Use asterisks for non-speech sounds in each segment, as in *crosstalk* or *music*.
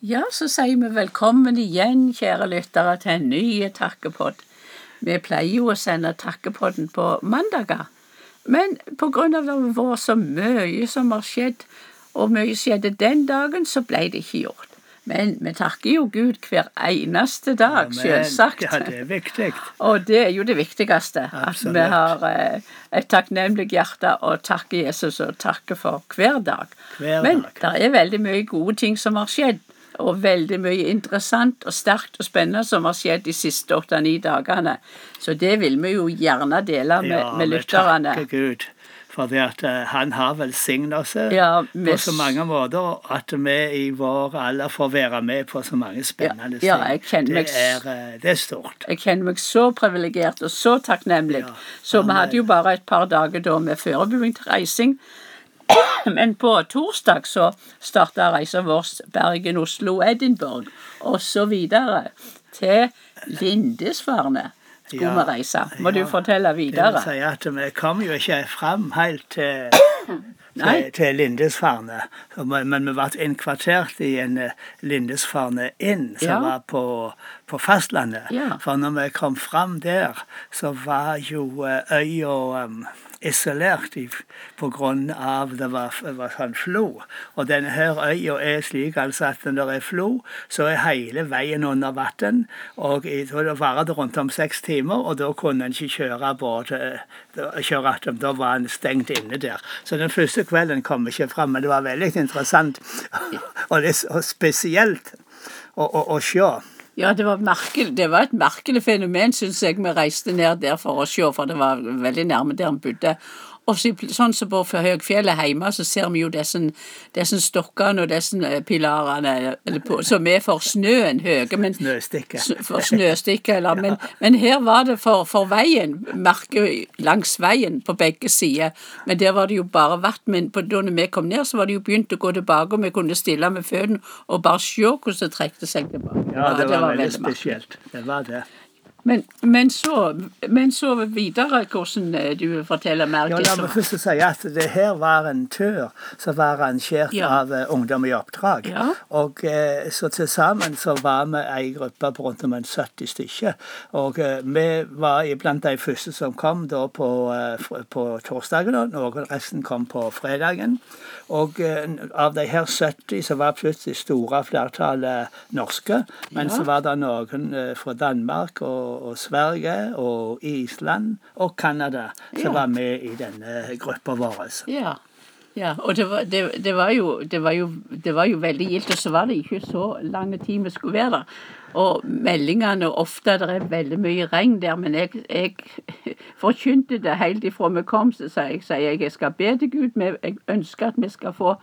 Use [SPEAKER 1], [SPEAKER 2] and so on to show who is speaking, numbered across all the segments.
[SPEAKER 1] Ja, så sier vi velkommen igjen, kjære lyttere, til en ny takkepodd. Vi pleier jo å sende takkepodden på mandager, men på grunn av det har vært så mye som har skjedd, og mye skjedde den dagen, så ble det ikke gjort. Men vi takker jo Gud hver eneste dag,
[SPEAKER 2] ja,
[SPEAKER 1] selvsagt.
[SPEAKER 2] Ja, det er viktig.
[SPEAKER 1] Og det er jo det viktigste. At
[SPEAKER 2] Absolutt.
[SPEAKER 1] vi har eh, et takknemlig hjerte og takker Jesus og takker for hver dag.
[SPEAKER 2] Hver
[SPEAKER 1] Men det er veldig mye gode ting som har skjedd. Og veldig mye interessant og sterkt og spennende som har skjedd de siste åtte-ni dagene. Så det vil vi jo gjerne dele med,
[SPEAKER 2] Ja,
[SPEAKER 1] med lytterne.
[SPEAKER 2] takker Gud for at eh, han har velsignet oss eh,
[SPEAKER 1] Ja,
[SPEAKER 2] på så mange måter at vi i vår alder får være med på så mange spennende
[SPEAKER 1] Ja, ja,
[SPEAKER 2] ting. det, er, eh, det er stort.
[SPEAKER 1] Jeg kjenner meg så privilegert og så takknemlig.
[SPEAKER 2] Ja,
[SPEAKER 1] så vi hadde jo bare et par dager da med forberedelse til reising. *coughs* Men på torsdag så starta reisa vår Bergen, Oslo, Edinburgh og så videre til Lindisfarne skulle
[SPEAKER 2] Ja,
[SPEAKER 1] vi reise. Må du
[SPEAKER 2] fortelle
[SPEAKER 1] fortelle
[SPEAKER 2] Det vil
[SPEAKER 1] videre.
[SPEAKER 2] si at vi kom jo ikke fram helt til, *coughs* til, til Lindisfarne. Men vi ble innkvartert i en eh, Lindisfarne inn som
[SPEAKER 1] Ja.
[SPEAKER 2] var på, på fastlandet.
[SPEAKER 1] Ja.
[SPEAKER 2] For når vi kom fram der, så var jo eh, øya um, isolert grunn av det var, var sånn flo. Og denne her øya er slik altså at når det er flo, så er hele veien under vann. Og da det varer det rundt om seks timer, og da kunne en ikke kjøre båt. eh, kjøre atom. Da var en stengt inne der. Så den første kvelden kom ikke fram, men det var veldig interessant *laughs* og, litt, og spesielt å, å, å se.
[SPEAKER 1] Ja, det var, merkelig, det var et merkelig fenomen, syns jeg. Vi reiste ned der for å se, for det var veldig nærme der han bodde. Og så, sånn som på Høgfjellet hjemme, så ser vi jo disse, stokkene og disse eh, pilarene på, som er for snøen høye. Men, For snøstikker, eller men, men her var det for, for veien, merket langs veien på begge sider. Men der var det jo bare vatt. Men på, da vi kom ned, så var det jo begynt å gå tilbake, og vi kunne stille med føttene og bare se hvordan det trekte seg tilbake.
[SPEAKER 2] Ja, det var, veldig
[SPEAKER 1] veldig
[SPEAKER 2] spesielt. Det var det.
[SPEAKER 1] Men, men, så, men så videre, hvordan eh, du forteller fortelle mer.
[SPEAKER 2] Ja, la meg først si at det her var en tur som var arrangert
[SPEAKER 1] Ja.
[SPEAKER 2] av eh, Ungdom i oppdrag.
[SPEAKER 1] Ja.
[SPEAKER 2] Og eh, så til sammen så var vi ei gruppe på rundt om en 70 stykker. Og vi var blant de første som kom da på, på torsdagen, og noen resten kom på fredagen. Og av de her 70 så var plutselig store flertallet norske. Men
[SPEAKER 1] Ja.
[SPEAKER 2] så var det noen fra Danmark og, og Sverige og Island og Canada som
[SPEAKER 1] Ja.
[SPEAKER 2] var med i denne gruppa vår.
[SPEAKER 1] Ja. ja. Og det var, det, det, var jo, det, var jo, det var jo veldig gildt, og så var det ikke så lang tid vi skulle være der. Og meldingene ofte Det er veldig mye regn der, men jeg, jeg forkynte det helt ifra vi kom. Så sa jeg, sier jeg jeg skal be til Gud. men Jeg ønsker at vi skal få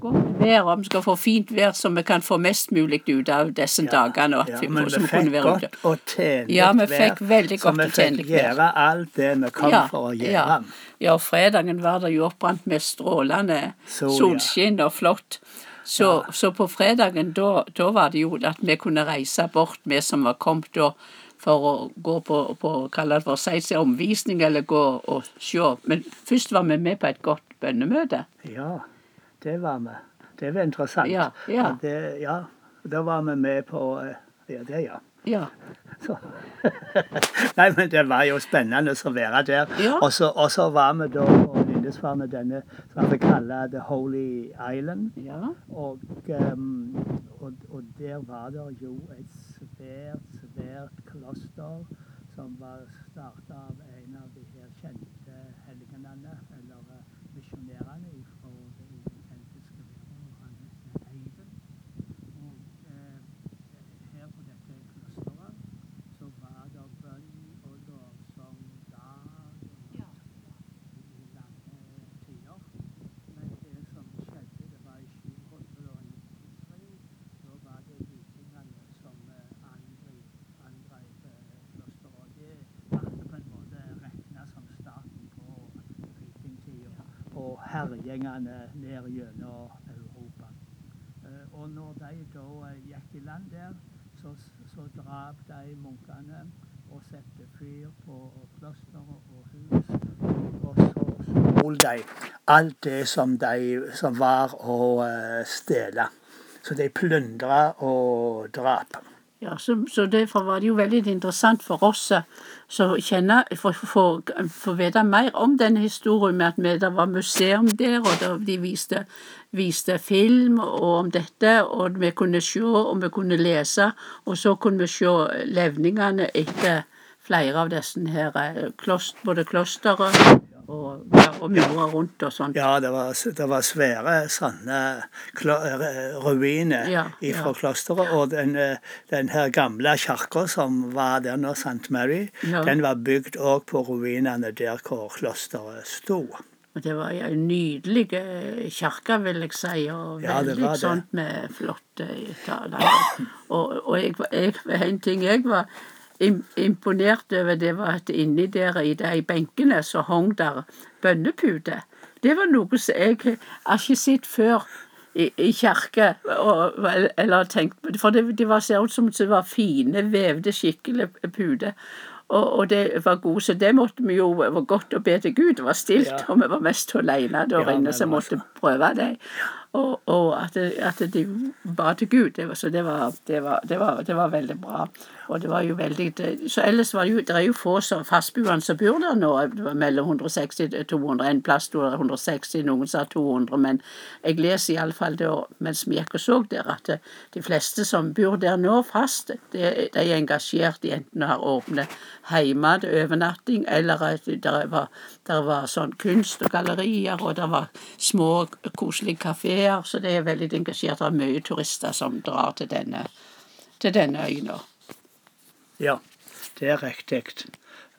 [SPEAKER 1] godt vær, og vi skal få fint vær, så vi kan få mest mulig ut av disse dagene. Og at
[SPEAKER 2] Ja,
[SPEAKER 1] vi,
[SPEAKER 2] men vi fikk godt
[SPEAKER 1] ute.
[SPEAKER 2] og tjenlig
[SPEAKER 1] Ja, vi
[SPEAKER 2] vær,
[SPEAKER 1] fikk veldig
[SPEAKER 2] så vi fikk gjøre alt det vi kom for å gjøre.
[SPEAKER 1] Ja, ja, og fredagen var det jo oppbrant med strålende
[SPEAKER 2] Sol,
[SPEAKER 1] solskinn og flott. Så, så på fredagen, da, da var det jo at vi kunne reise bort, vi som var kommet da, for å gå på, på kalle det for omvisning, eller gå og se. Men først var vi med på et godt bønnemøte.
[SPEAKER 2] Ja, det var vi. Det var interessant.
[SPEAKER 1] Ja, ja.
[SPEAKER 2] Det, ja. Da var vi med på eh, Ja, det, ja.
[SPEAKER 1] Ja.
[SPEAKER 2] Så. *laughs* Nei, men det var jo spennende å være der.
[SPEAKER 1] Ja.
[SPEAKER 2] Og så og så var vi da Lindesfarne, denne som vi kaller The Holy Island.
[SPEAKER 1] ja.
[SPEAKER 2] Og, um, og, og der var det jo et svært, svært kloster som var starta av en av de her kjente helgenene, eller eh, misjonærene fra den keltiske verden. Han het Eivind. Og eh, her på dette klosteret så var det bønn og lovsang dag og
[SPEAKER 1] Ja.
[SPEAKER 2] i lange tider. Men det som skjedde, det var i 793. Da var det vikingene som eh, angrep, angrep eh, klosteret. Og det ble på en måte regna som starten på vikingtida og herjingene ned gjennom Europa. Eh, Og når de da eh, gikk i land der, så, så drap de munkene og satte fyr på klostre og hus. Og så stjal de alt det som, de, som var å eh, stjele. Så de plyndra og drap.
[SPEAKER 1] Ja, så, så Derfor var det jo veldig interessant for oss eh, å for vite mer om denne historien med at det var museum der, og de viste, viste film om dette, og vi kunne se og vi kunne lese, og så kunne vi se levningene etter flere av disse her, eh, både klosteret og, ja, og murer rundt og sånt.
[SPEAKER 2] Ja, det var, det var svære sånne eh, ruiner
[SPEAKER 1] Ja,
[SPEAKER 2] fra
[SPEAKER 1] ja.
[SPEAKER 2] klosteret. Og den, eh, den her gamle kirka som var der nå, St. Mary,
[SPEAKER 1] Ja.
[SPEAKER 2] den var bygd òg på ruinene der hvor klosteret sto.
[SPEAKER 1] Og det var ei en nydelig eh, kirke, vil jeg si, og
[SPEAKER 2] Ja,
[SPEAKER 1] veldig
[SPEAKER 2] var
[SPEAKER 1] sånt med flotte taler. Og, og jeg, jeg, en ting jeg var imponert over, det var at inni der i de benkene så hang der bønneputer. Det var noe som jeg har ikke sett før i, i kirke, og, eller tenkt For det, det var, ser ut som det var fine, vevde, skikkelige puter. Og, og det var gode, så det måtte vi jo var godt å be til Gud. Det var stilt,
[SPEAKER 2] Ja.
[SPEAKER 1] og vi var mest alene der
[SPEAKER 2] Ja,
[SPEAKER 1] inne, så måtte prøve det. Og, og at, at de ba til Gud. Det var, så det var, det, var, det, var, det var veldig bra. Og det var jo veldig Så ellers var det jo Det er jo få som fastboende som bor der nå. Det var mellom 160 og 200. En plass sto det 160, noen sa 200. Men jeg leser iallfall da mens vi gikk og så der, at de fleste som bor der nå fast, de, de er engasjert i enten å ha åpne hjemme til overnatting, eller at det var, der var sånn kunst og gallerier, og det var små, koselige kafeer. Så det er veldig engasjert. Det er mye turister som drar til denne, til denne øya.
[SPEAKER 2] Ja, det er riktig.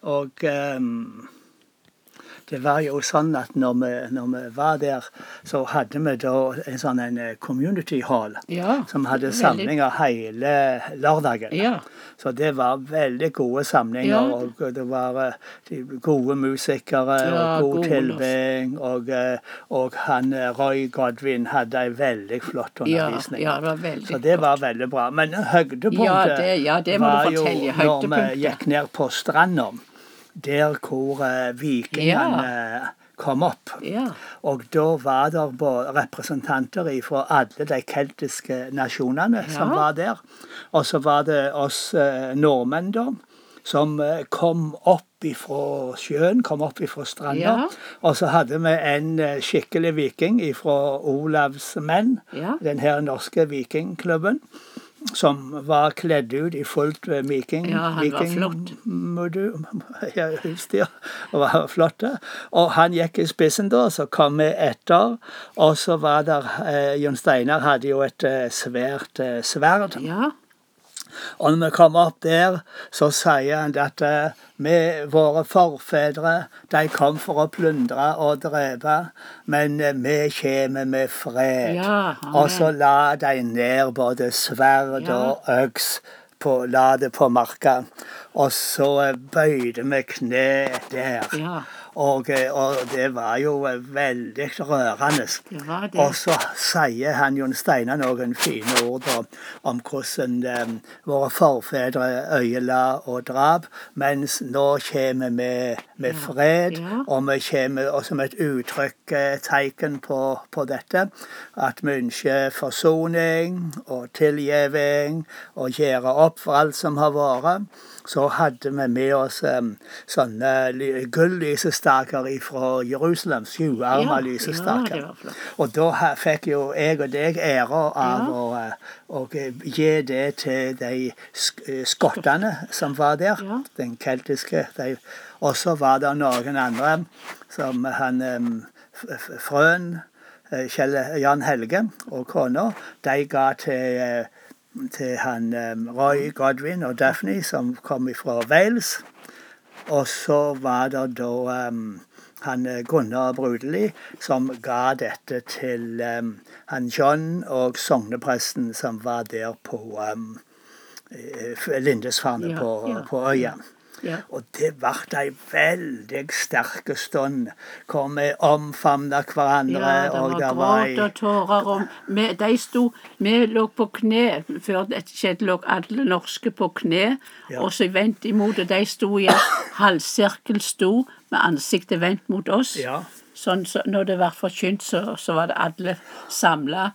[SPEAKER 2] Og ehm, det var jo sånn at når vi, når vi var der, så hadde vi da en sånn en eh, community hall.
[SPEAKER 1] Ja,
[SPEAKER 2] Som hadde samlinger hele lørdagen.
[SPEAKER 1] Ja.
[SPEAKER 2] Så det var veldig gode samlinger.
[SPEAKER 1] Ja.
[SPEAKER 2] Og det var eh, de gode musikere og god
[SPEAKER 1] god
[SPEAKER 2] tilbing. Og, eh, og han Roy Godwin hadde ei veldig flott undervisning.
[SPEAKER 1] ja, det var veldig
[SPEAKER 2] Så det var veldig bra. Men høydepunktet
[SPEAKER 1] Ja, det- ja, det
[SPEAKER 2] var jo når vi gikk ned på stranda, der hvor eh, vikingene kom opp.
[SPEAKER 1] Ja.
[SPEAKER 2] Og da var det representanter fra alle de keltiske nasjonene som var der. Og så var det oss eh, nordmenn, da, som eh, kom opp ifra sjøen, kom opp ifra stranda.
[SPEAKER 1] Ja.
[SPEAKER 2] Og så hadde vi en skikkelig viking fra Olavs menn,
[SPEAKER 1] Ja.
[SPEAKER 2] den her norske vikingklubben. Som var kledd ut i fullt eh, viking,
[SPEAKER 1] Ja, han var flott.
[SPEAKER 2] modu- *laughs* ja, utstyr. *laughs* Var flotte. Og han gikk i spissen da, så kom vi etter. Og så var der eh, Jon Steinar hadde jo et eh, svært eh, sverd.
[SPEAKER 1] ja.
[SPEAKER 2] Og når vi kommer opp der, så sier han at eh, vi, våre forfedre, de kom for å plundre og drepe, men eh, vi kommer med fred.
[SPEAKER 1] Ja,
[SPEAKER 2] og så la de ned både sverd
[SPEAKER 1] Ja.
[SPEAKER 2] og øks, på, la det på marka. Og så eh, bøyde vi kne der.
[SPEAKER 1] Ja.
[SPEAKER 2] Og, og det var jo eh, veldig rørende.
[SPEAKER 1] Det var det.
[SPEAKER 2] Og så sier han Jon Steinar noen fine ord om, om hvordan eh, våre forfedre øyela og drap, mens nå kommer vi med fred,
[SPEAKER 1] ja.
[SPEAKER 2] og vi kommer og som et uttrykk, eh, tegn på, på dette, at vi ønsker forsoning og tilgivning og gjøre opp for alt som har vært. Så hadde vi med oss um, sånne gullysestaker fra Jerusalem, sjuarma
[SPEAKER 1] Ja,
[SPEAKER 2] lysestaker.
[SPEAKER 1] ja.
[SPEAKER 2] Og da fikk jo jeg og deg æra av å, eh, å gi det til de sk skottene som var der. Den keltiske. De. Og så var det noen andre, som han Frøen, eh, Kjell Jan Helge og kona, de ga til eh, til han Roy Godwin og Daphne, som kom fra Wales. Og så var det da um, han eh, Gunnar Brudeli som ga dette til um, han John og sognepresten som var der på um, Lindesfarne
[SPEAKER 1] Ja,
[SPEAKER 2] på,
[SPEAKER 1] ja,
[SPEAKER 2] på øya.
[SPEAKER 1] Ja.
[SPEAKER 2] Og det ble ei veldig sterk stund hvor vi omfavna hverandre.
[SPEAKER 1] Ja, det
[SPEAKER 2] og
[SPEAKER 1] var
[SPEAKER 2] det var
[SPEAKER 1] gråt og tårer. Og vi, de sto, vi lå på kne. Før dette skjedde, lå alle norske på kne.
[SPEAKER 2] Ja.
[SPEAKER 1] Og så vendt imot, og de sto i en halvsirkel sto med ansiktet vendt mot oss.
[SPEAKER 2] Ja.
[SPEAKER 1] Sånn, så når det ble forkynt, så, så var det alle samla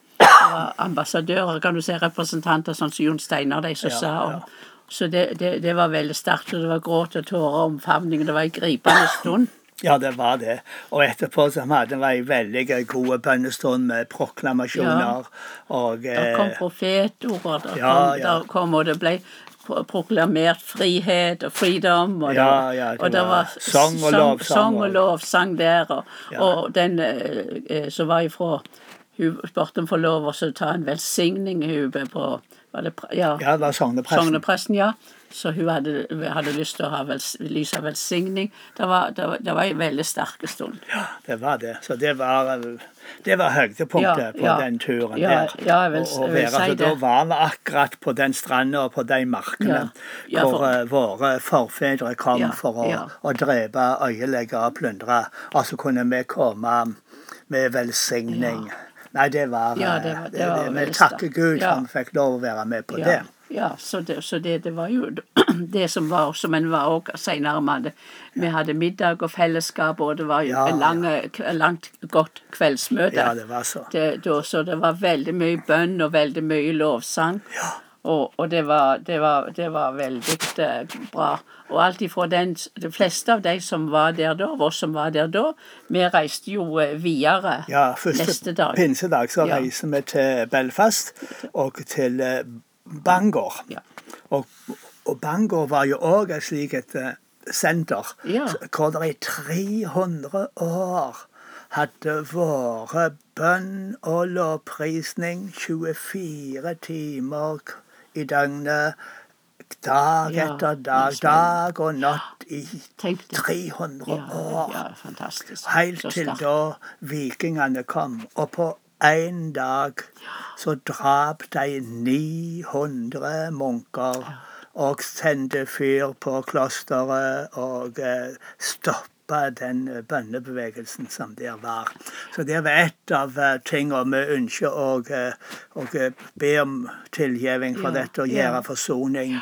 [SPEAKER 1] ambassadører, kan du si, representanter, sånn som Jon Steinar, de som
[SPEAKER 2] Ja,
[SPEAKER 1] sa
[SPEAKER 2] ja.
[SPEAKER 1] Så det, det, det var veldig sterkt, og det var gråt og tårer og omfavning. Det var en gripende stund.
[SPEAKER 2] Ja, det var det. Og etterpå så hadde vi en veldig god bønnestund med proklamasjoner Ja. og
[SPEAKER 1] Der
[SPEAKER 2] eh,
[SPEAKER 1] kom profetord, der,
[SPEAKER 2] ja,
[SPEAKER 1] kom,
[SPEAKER 2] ja.
[SPEAKER 1] der kom, og det ble proklamert frihet og freedom. Og,
[SPEAKER 2] Ja,
[SPEAKER 1] det,
[SPEAKER 2] ja, det
[SPEAKER 1] og det
[SPEAKER 2] var
[SPEAKER 1] var
[SPEAKER 2] sang og lovsang
[SPEAKER 1] sang og lovsang der. Og,
[SPEAKER 2] Ja.
[SPEAKER 1] og den eh, eh, som var ifra Hun spurte om å få lov å ta en velsigning hun på ja,
[SPEAKER 2] Ja, det var sognepresten.
[SPEAKER 1] Sognepresten, ja. Så hun hadde, hadde lyst til å ha vels, lys av velsigning. Det var, det, var, det var en veldig sterk stund.
[SPEAKER 2] Ja, det var det. Så det var, det var høydepunktet
[SPEAKER 1] Ja,
[SPEAKER 2] på
[SPEAKER 1] ja.
[SPEAKER 2] den turen
[SPEAKER 1] Ja,
[SPEAKER 2] der.
[SPEAKER 1] ja, jeg vil-
[SPEAKER 2] Å- å
[SPEAKER 1] jeg vil
[SPEAKER 2] være,
[SPEAKER 1] si
[SPEAKER 2] så Da var vi akkurat på den stranda og på de markene
[SPEAKER 1] Ja. Ja,
[SPEAKER 2] hvor
[SPEAKER 1] for-
[SPEAKER 2] eh, våre forfedre kom
[SPEAKER 1] Ja,
[SPEAKER 2] for å,
[SPEAKER 1] ja.
[SPEAKER 2] å drepe, øyelegge og plyndre. Og så kunne vi komme med velsigning. Nei, det var,
[SPEAKER 1] Ja, det var- det var
[SPEAKER 2] Vi takker. Gud
[SPEAKER 1] Ja.
[SPEAKER 2] for vi fikk lov å være med på
[SPEAKER 1] Ja,
[SPEAKER 2] det.
[SPEAKER 1] ja så, det, så det, det var jo *clears throat* det som var som en var òg seinere. vi vi hadde middag og fellesskap, og det var jo
[SPEAKER 2] Ja,
[SPEAKER 1] lange, langt, godt kveldsmøte.
[SPEAKER 2] Ja, det var så.
[SPEAKER 1] Det, så det var veldig mye bønn og veldig mye lovsang.
[SPEAKER 2] Ja.
[SPEAKER 1] Og, og det, var, det, var, det var veldig eh, bra. Og alt ifra den De fleste av de som var der da, oss som var der da, vi reiste jo eh, videre
[SPEAKER 2] Ja,
[SPEAKER 1] neste dag.
[SPEAKER 2] pinsedag så
[SPEAKER 1] Ja.
[SPEAKER 2] reiser vi til Belfast og til eh, Bangor.
[SPEAKER 1] Ja.
[SPEAKER 2] Og, og Bangor var jo òg et slikt senter
[SPEAKER 1] Ja.
[SPEAKER 2] hvor det i 300 år hadde vært bønn og lovprisning 24 timer i døgnet. Dag
[SPEAKER 1] Ja,
[SPEAKER 2] etter dag, dag og natt i 300
[SPEAKER 1] Ja,
[SPEAKER 2] år.
[SPEAKER 1] ja.
[SPEAKER 2] Helt til da vikingene kom. Og på én dag så drap de 900 munker og sendte fyr på klosteret og eh, stoppa den eh, bønnebevegelsen som der var. Så det var et av eh, tingene vi ønsker å, eh, å eh, be om tilgivning for
[SPEAKER 1] Ja,
[SPEAKER 2] dette og
[SPEAKER 1] ja.
[SPEAKER 2] gjøre forsoning.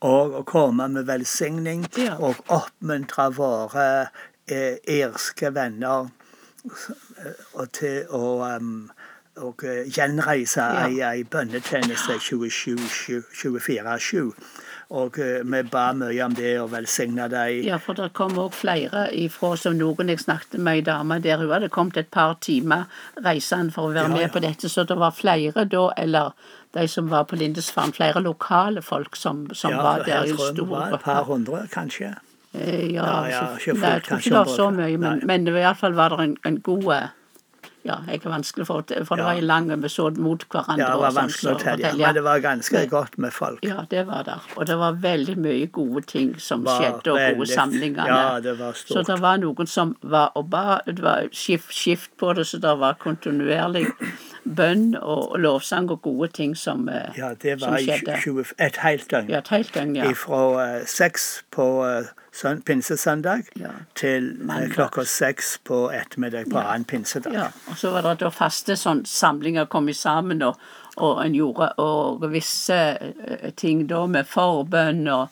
[SPEAKER 2] Og å komme med velsigning
[SPEAKER 1] Ja.
[SPEAKER 2] og oppmuntre våre eh, irske venner eh, og til å um, og eh, gjenreise
[SPEAKER 1] Ja.
[SPEAKER 2] ei, ei bønnetjeneste 24-7. Og eh, vi ba mye om det og velsigna dem.
[SPEAKER 1] Ja, for det kom òg flere ifra, som noen jeg snakket med ei dame der hun hadde kommet et par timer reisende for å være
[SPEAKER 2] Ja,
[SPEAKER 1] med
[SPEAKER 2] ja.
[SPEAKER 1] på dette, så det var flere da, eller de som var på Lindesfarm, flere lokale folk som, som
[SPEAKER 2] Ja,
[SPEAKER 1] var der i stor
[SPEAKER 2] var et par hundre, kanskje.
[SPEAKER 1] Eh, Ja,
[SPEAKER 2] Ja, ja, ikke fullt,
[SPEAKER 1] nei, jeg tror ikke det var så mye, men, men var iallfall var det en, en god eh, Ja, jeg er vanskelig for, for det
[SPEAKER 2] Ja.
[SPEAKER 1] var lang episode mot hverandre.
[SPEAKER 2] Ja, det
[SPEAKER 1] og
[SPEAKER 2] var
[SPEAKER 1] sånn,
[SPEAKER 2] vanskelig å
[SPEAKER 1] så
[SPEAKER 2] telle,
[SPEAKER 1] fortelle,
[SPEAKER 2] men det var ganske
[SPEAKER 1] Men-
[SPEAKER 2] godt med folk.
[SPEAKER 1] Ja, det var der. Og det var veldig mye gode ting som
[SPEAKER 2] Var
[SPEAKER 1] skjedde, og gode
[SPEAKER 2] veldig-
[SPEAKER 1] samlinger.
[SPEAKER 2] Ja, det var
[SPEAKER 1] Så det var noen som var og ba, det var skift, skift på det, så det var kontinuerlig bønn og, lovsang og gode ting som, skjedde.
[SPEAKER 2] Ja, det var i 20, et helt døgn.
[SPEAKER 1] Ja, et helt døgn, ja.
[SPEAKER 2] Fra seks på eh, pinsesøndag
[SPEAKER 1] Ja.
[SPEAKER 2] til eh,
[SPEAKER 1] Mandag.
[SPEAKER 2] klokka seks på ettermiddag på annen pinsedag.
[SPEAKER 1] ja. Og så var det da faste sånn samlinger kom sammen, og, og en gjorde og visse eh, ting da med forbønn og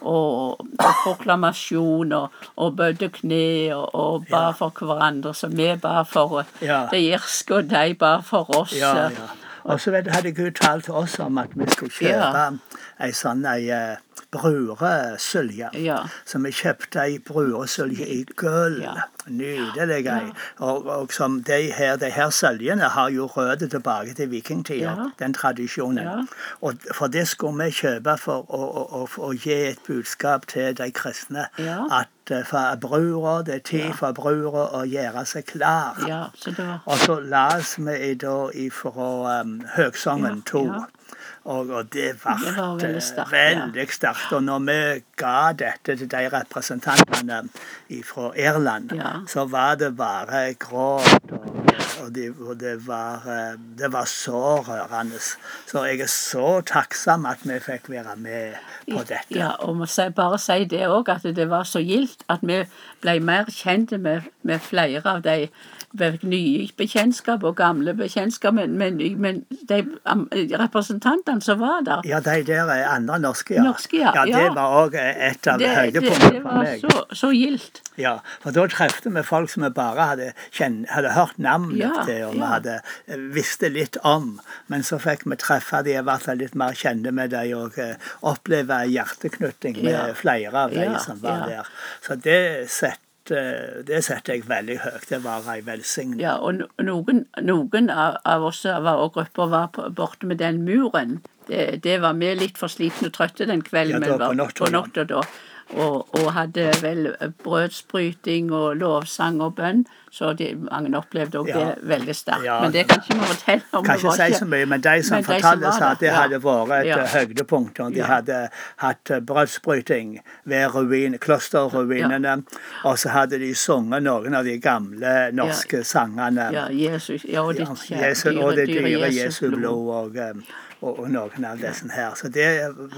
[SPEAKER 1] og, og proklamasjon og, og bødde kne og, og ba for hverandre. Så vi ba for
[SPEAKER 2] Ja.
[SPEAKER 1] det irske, og de ba for oss.
[SPEAKER 2] Ja, ja. Og så hadde Gud talt til oss om at vi skulle kjøpe
[SPEAKER 1] Ja.
[SPEAKER 2] ei sånn ei bruresølje.
[SPEAKER 1] Ja.
[SPEAKER 2] Som vi kjøpte ei bruresølje i gull.
[SPEAKER 1] Ja.
[SPEAKER 2] Nydelig ei. Og, og som de her, de her søljene har jo røtter tilbake til vikingtida,
[SPEAKER 1] Ja.
[SPEAKER 2] den tradisjonen.
[SPEAKER 1] Ja.
[SPEAKER 2] Og for det skulle vi kjøpe for å, å, å, gi et budskap til de kristne.
[SPEAKER 1] Ja.
[SPEAKER 2] At uh, for brura, det er tid
[SPEAKER 1] Ja.
[SPEAKER 2] for brura å gjøre seg klar.
[SPEAKER 1] ja, så var
[SPEAKER 2] Og så las vi da ifra um, Høgsongen
[SPEAKER 1] Ja,
[SPEAKER 2] 2.
[SPEAKER 1] ja.
[SPEAKER 2] Og, og det ble
[SPEAKER 1] var veldig
[SPEAKER 2] eh,
[SPEAKER 1] sterkt,
[SPEAKER 2] veldig sterkt. Og når vi ga dette til de representantene fra Irland,
[SPEAKER 1] Ja.
[SPEAKER 2] så var det bare gråt. Og, de, og det, var, eh, det var så rørende. Så jeg er så takksom at vi fikk være med på dette.
[SPEAKER 1] Ja, og må bare si det òg, at det var så gildt at vi ble mer kjente med, med flere av de nye bekjentskap og gamle bekjentskap, men, men, men de representantene som var der
[SPEAKER 2] Ja, de der er andre norske, ja.
[SPEAKER 1] Norske, ja,
[SPEAKER 2] ja det
[SPEAKER 1] ja.
[SPEAKER 2] var òg et av
[SPEAKER 1] høydepunktene for
[SPEAKER 2] meg.
[SPEAKER 1] det var så, så gildt.
[SPEAKER 2] Ja, for da trefte vi folk som vi bare hadde, kjenn, hadde hørt navnet besøk
[SPEAKER 1] Ja,
[SPEAKER 2] til, og vi hadde eh, visste litt om. Men så fikk vi treffe de, i hvert fall litt mer kjente med dem, og eh, oppleve hjerteknytting med flere av de som var der. Så det setter, det setter jeg veldig høyt. Det var ei velsigning.
[SPEAKER 1] Ja, og noen, noen av, oss og grupper var borte med den muren. Det, det var vi litt for slitne og trøtte den kvelden.
[SPEAKER 2] Ja,
[SPEAKER 1] men var- på natta da. Og, og hadde vel brødsbryting og lovsang og bønn. Så de, mange opplevde òg
[SPEAKER 2] Ja.
[SPEAKER 1] det veldig sterkt.
[SPEAKER 2] Ja.
[SPEAKER 1] Men det kan ikke vi fortelle om.
[SPEAKER 2] Kan ikke si så mye, men de som
[SPEAKER 1] men
[SPEAKER 2] fortalte sa at det hadde vært et
[SPEAKER 1] Ja.
[SPEAKER 2] eh, høydepunkt. Og de hadde hatt eh, brødsbryting ved ruin, klosterruinene. Og så hadde de sunget noen av de gamle norske sangene.
[SPEAKER 1] Ja, Jesus, ja, og
[SPEAKER 2] det dyre, det dyre
[SPEAKER 1] Jesu
[SPEAKER 2] blod og, um, og, og noen av disse her. Så det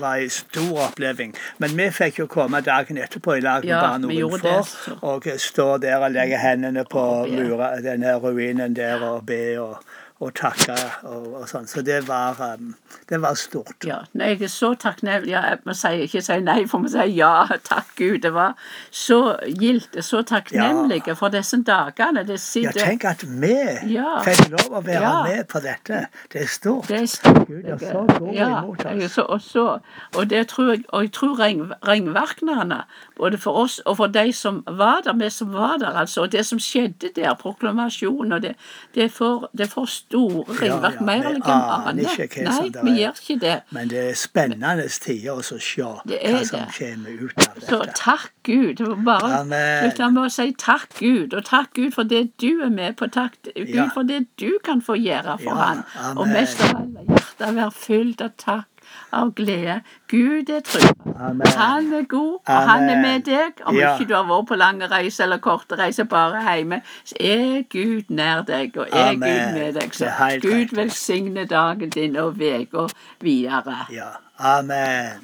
[SPEAKER 2] var en stor oppleving. Men vi fikk jo komme dagen etterpå i lag med
[SPEAKER 1] Ja,
[SPEAKER 2] bare noen få og stå der og legge hendene på mura, denne ruinen der og be og, og takke og, og sånn. Så det var, um, det var stort.
[SPEAKER 1] Ja, jeg er så takknemlig. Ja, jeg må si, ikke si nei, for vi sier ja, takk Gud. Det var så gildt, så takknemlige for disse dagene. Det
[SPEAKER 2] Ja, tenk at vi
[SPEAKER 1] Ja.
[SPEAKER 2] fikk lov å være
[SPEAKER 1] Ja.
[SPEAKER 2] med på dette. Det er stort.
[SPEAKER 1] det er stort.
[SPEAKER 2] Gud er så god
[SPEAKER 1] ja,
[SPEAKER 2] imot
[SPEAKER 1] er
[SPEAKER 2] oss.
[SPEAKER 1] så, og, så, og det tror jeg, og jeg tror ring, både for oss og for de som var der, vi som var der, altså, og det som skjedde der, proklamasjonen, og det, det det får store
[SPEAKER 2] Ja,
[SPEAKER 1] ringvirkninger.
[SPEAKER 2] ja,
[SPEAKER 1] mer
[SPEAKER 2] eller
[SPEAKER 1] enn jeg
[SPEAKER 2] aner
[SPEAKER 1] Nei,
[SPEAKER 2] det
[SPEAKER 1] vi gjør ikke det.
[SPEAKER 2] Men det er spennende tider å se
[SPEAKER 1] Det
[SPEAKER 2] hva som kommer ut av dette.
[SPEAKER 1] Så takk Gud. Det var bare
[SPEAKER 2] Amen.
[SPEAKER 1] slutte med å si takk Gud, og takk Gud for det du er med på. Takk Gud
[SPEAKER 2] Ja.
[SPEAKER 1] for det du kan få gjøre for
[SPEAKER 2] Ja,
[SPEAKER 1] han. Og mest av alt, hjertet være fylt av takk, av glede. Gud er trygg. Han er god, og han er med deg. Om
[SPEAKER 2] Ja.
[SPEAKER 1] ikke du har vært på lange reiser eller korte reiser bare hjemme, så er Gud nær deg, og er
[SPEAKER 2] Amen.
[SPEAKER 1] Gud med deg. Så Gud velsigne dagen din og uka videre.
[SPEAKER 2] Ja. Amen.